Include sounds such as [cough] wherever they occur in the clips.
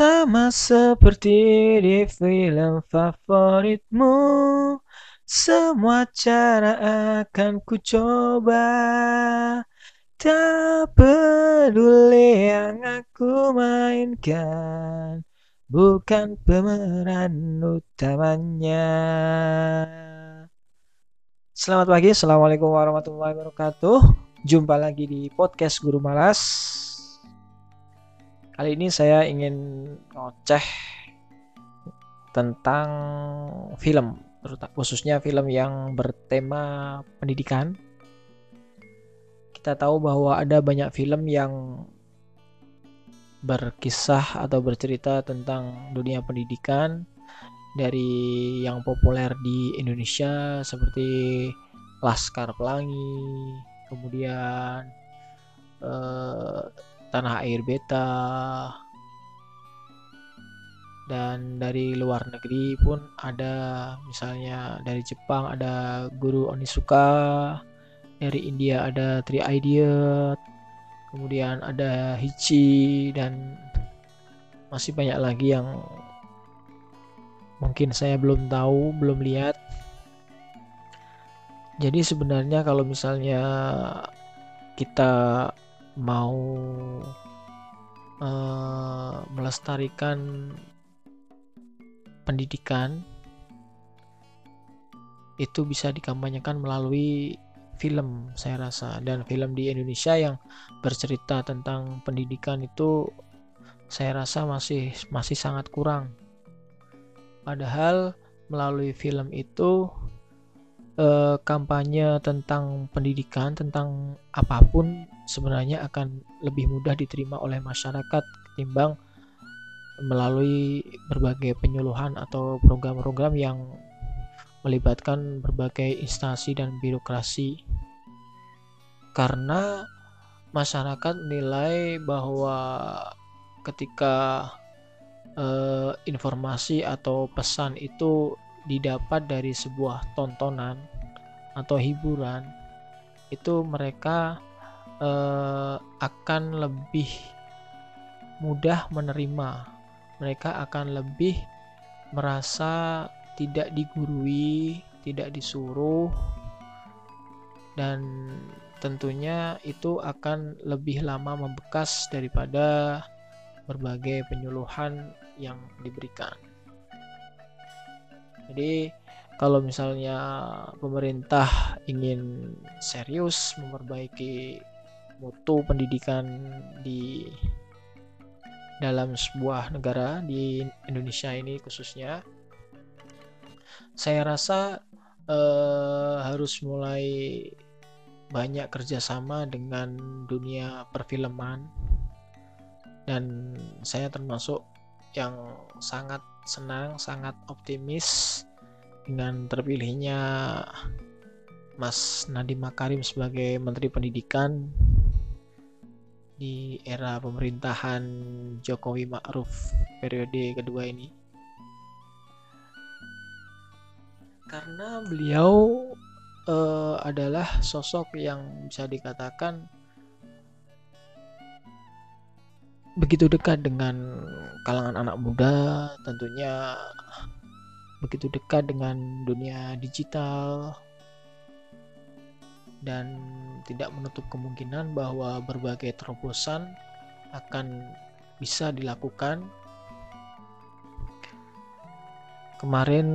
Sama seperti di film favoritmu. Semua cara akan ku coba Tak peduli yang aku mainkan. Bukan pemeran utamanya. Selamat pagi, Assalamualaikum warahmatullahi wabarakatuh. Jumpa lagi di podcast Guru Malas Kali ini saya ingin ngoceh tentang film, khususnya film yang bertema pendidikan. Kita tahu bahwa ada banyak film yang berkisah atau bercerita tentang dunia pendidikan dari yang populer di Indonesia seperti Laskar Pelangi, kemudian eh, tanah air beta. Dan dari luar negeri pun ada misalnya dari Jepang ada guru Onisuka dari India ada Tri Idiot kemudian ada Hichi dan masih banyak lagi yang mungkin saya belum tahu belum lihat. Jadi sebenarnya kalau misalnya kita mau uh, melestarikan pendidikan itu bisa dikampanyekan melalui film saya rasa. Dan film di Indonesia yang bercerita tentang pendidikan itu saya rasa masih masih sangat kurang. Padahal melalui film itu eh, kampanye tentang pendidikan tentang apa pun sebenarnya akan lebih mudah diterima oleh masyarakat ketimbang melalui berbagai penyuluhan atau program-program yang melibatkan berbagai instansi dan birokrasi. Karena masyarakat menilai bahwa ketika eh, informasi atau pesan itu didapat dari sebuah tontonan atau hiburan itu mereka uh, akan lebih mudah menerima. Mereka akan lebih merasa tidak digurui, tidak disuruh, dan tentunya itu akan lebih lama membekas daripada berbagai penyuluhan yang diberikan. Jadi, kalau misalnya pemerintah ingin serius memperbaiki mutu pendidikan di dalam sebuah negara di Indonesia ini khususnya saya rasa eh, harus mulai banyak kerjasama dengan dunia perfilman. Dan saya termasuk yang sangat senang sangat optimis dengan terpilihnya Mas Nadiem Makarim sebagai Menteri Pendidikan di era pemerintahan Jokowi Ma'ruf periode kedua ini. Karena beliau uh, adalah sosok yang bisa dikatakan begitu dekat dengan kalangan anak muda tentunya begitu dekat dengan dunia digital dan tidak menutup kemungkinan bahwa berbagai terobosan akan bisa dilakukan. Kemarin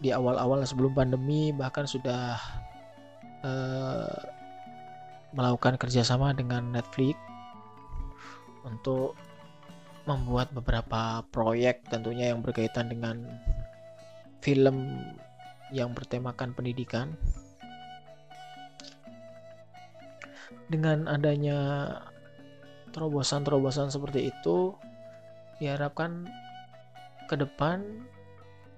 di awal-awal sebelum pandemi bahkan sudah uh, melakukan kerjasama dengan Netflix untuk membuat beberapa proyek tentunya yang berkaitan dengan film yang bertemakan pendidikan. Dengan adanya terobosan-terobosan seperti itu diharapkan ke depan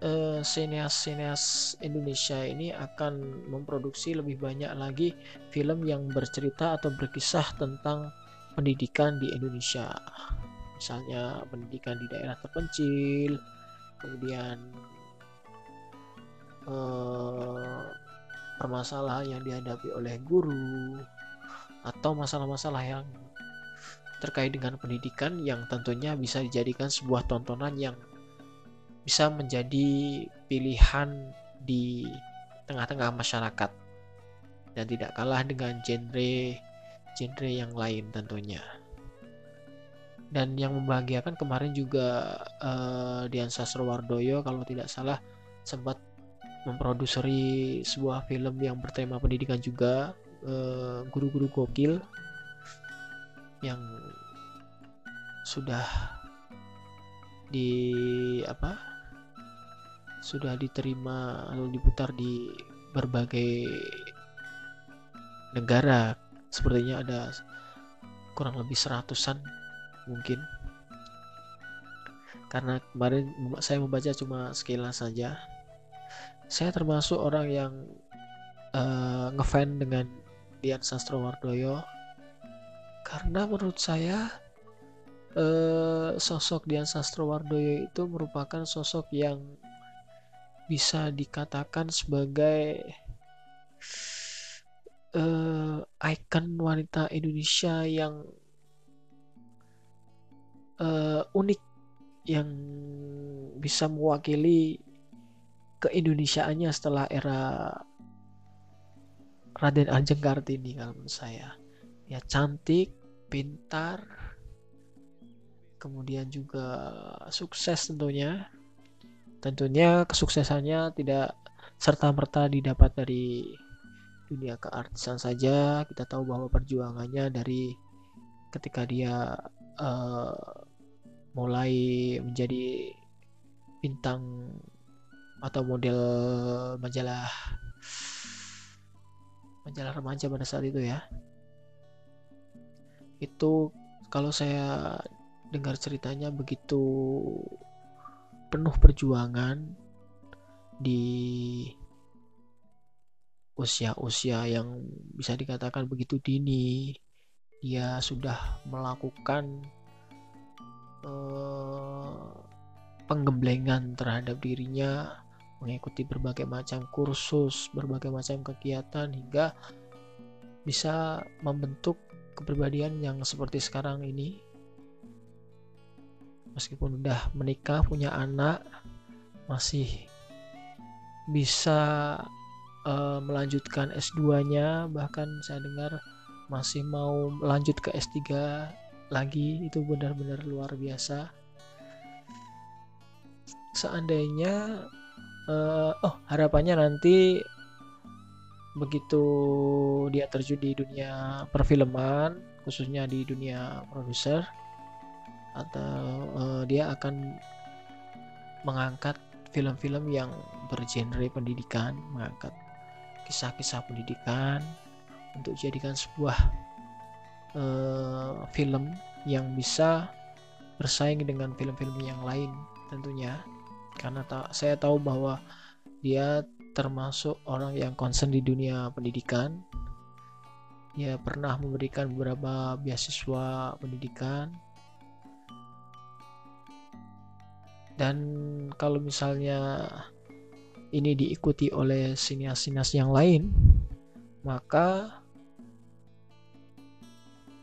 eh, sineas-sineas Indonesia ini akan memproduksi lebih banyak lagi film yang bercerita atau berkisah tentang pendidikan di Indonesia. Misalnya pendidikan di daerah terpencil kemudian eh, permasalahan yang dihadapi oleh guru atau masalah-masalah yang terkait dengan pendidikan yang tentunya bisa dijadikan sebuah tontonan yang bisa menjadi pilihan di tengah-tengah masyarakat. Dan tidak kalah dengan genre genre yang lain tentunya. Dan yang membahagiakan kemarin juga uh, Dian Sastrowardoyo kalau tidak salah sempat memproduksi sebuah film yang bertema pendidikan juga uh, guru-guru gokil yang sudah di apa sudah diterima lalu diputar di berbagai negara sepertinya ada kurang lebih seratusan mungkin. Karena kemarin saya membaca cuma sekilas saja. Saya termasuk orang yang uh, ngefan dengan Dian Sastrowardoyo karena menurut saya uh, sosok Dian Sastrowardoyo itu merupakan sosok yang bisa dikatakan sebagai uh, ikon wanita Indonesia yang uh, unik yang bisa mewakili keindonesiaannya setelah era Raden Ajeng Kartini kalau menurut saya. Ya cantik pintar kemudian juga sukses tentunya. Tentunya kesuksesannya tidak serta merta didapat dari dunia keartisan saja kita tahu bahwa perjuangannya dari ketika dia uh, mulai menjadi bintang atau model majalah majalah remaja pada saat itu ya. Itu kalau saya dengar ceritanya begitu penuh perjuangan di usia-usia yang bisa dikatakan begitu dini dia sudah melakukan uh, penggemblengan terhadap dirinya mengikuti berbagai macam kursus, berbagai macam kegiatan hingga bisa membentuk kepribadian yang seperti sekarang ini. Meskipun udah menikah, punya anak, masih bisa uh, melanjutkan S2-nya, bahkan saya dengar masih mau lanjut ke S3 lagi. Itu benar-benar luar biasa. Seandainya uh, oh harapannya nanti begitu dia terjun di dunia perfilman khususnya di dunia produser atau uh, dia akan mengangkat film-film yang bergenre pendidikan mengangkat kisah-kisah pendidikan untuk jadikan sebuah uh, film yang bisa bersaing dengan film-film yang lain tentunya. Karena ta saya tahu bahwa dia termasuk orang yang concern di dunia pendidikan. Dia pernah memberikan beberapa beasiswa pendidikan. Dan kalau misalnya ini diikuti oleh sinias-sinias yang lain maka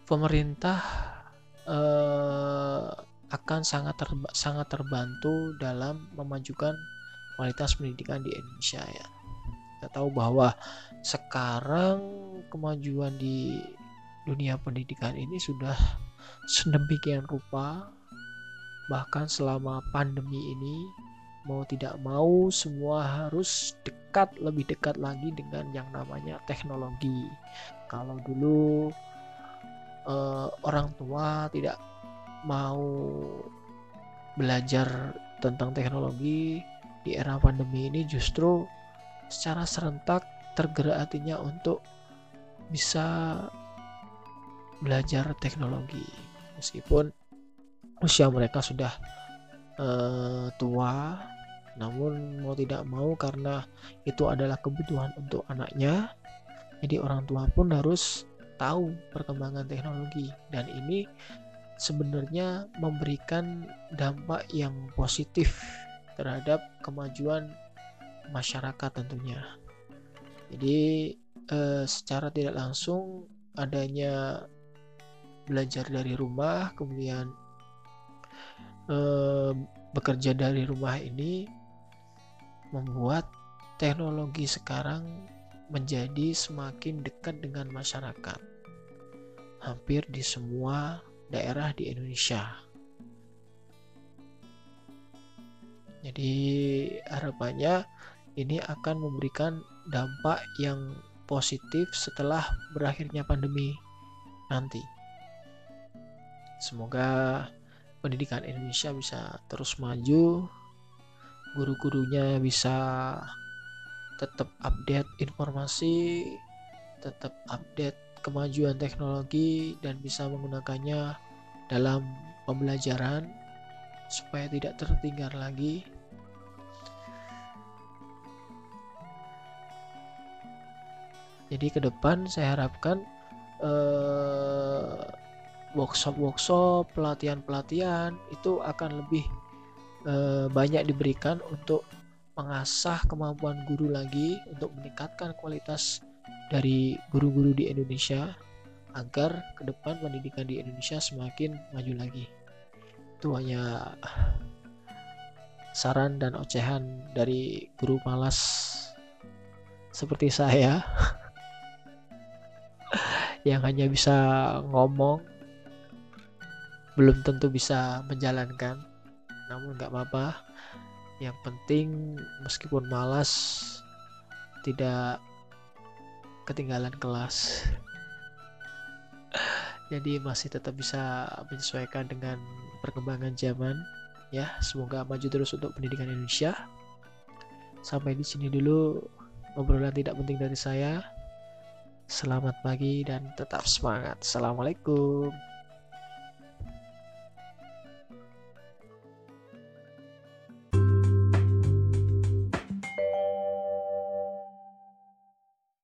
pemerintah eh, akan sangat terba sangat terbantu dalam memajukan kualitas pendidikan di Indonesia ya. Kita tahu bahwa sekarang kemajuan di dunia pendidikan ini sudah sedemikian rupa bahkan selama pandemi ini mau tidak mau semua harus dekat lebih dekat lagi dengan yang namanya teknologi. Kalau dulu uh, orang tua tidak mau belajar tentang teknologi di era pandemi ini justru secara serentak tergerak hatinya untuk bisa belajar teknologi meskipun usia mereka sudah uh, tua namun mau tidak mau karena itu adalah kebutuhan untuk anaknya jadi orang tua pun harus tahu perkembangan teknologi dan ini sebenarnya memberikan dampak yang positif terhadap kemajuan masyarakat tentunya. Jadi eh, secara tidak langsung adanya belajar dari rumah kemudian eh, bekerja dari rumah ini membuat teknologi sekarang menjadi semakin dekat dengan masyarakat hampir di semua daerah di Indonesia. Jadi harapannya ini akan memberikan dampak yang positif setelah berakhirnya pandemi nanti. Semoga pendidikan Indonesia bisa terus maju, guru-gurunya bisa tetap update informasi, tetap update kemajuan teknologi dan bisa menggunakannya dalam pembelajaran supaya tidak tertinggal lagi. Jadi ke depan saya harapkan uh, workshop-workshop, pelatihan-pelatihan itu akan lebih uh, banyak diberikan untuk mengasah kemampuan guru lagi untuk meningkatkan kualitas dari guru-guru di Indonesia agar ke depan pendidikan di Indonesia semakin maju lagi. Itu hanya saran dan ocehan dari guru malas seperti saya. [laughs] yang hanya bisa ngomong belum tentu bisa menjalankan namun nggak apa-apa. Yang penting meskipun malas tidak ketinggalan kelas. [laughs] Jadi masih tetap bisa menyesuaikan dengan perkembangan zaman ya. Semoga maju terus untuk pendidikan Indonesia. Sampai di sini dulu obrolan tidak penting dari saya. Selamat pagi dan tetap semangat. Assalamualaikum.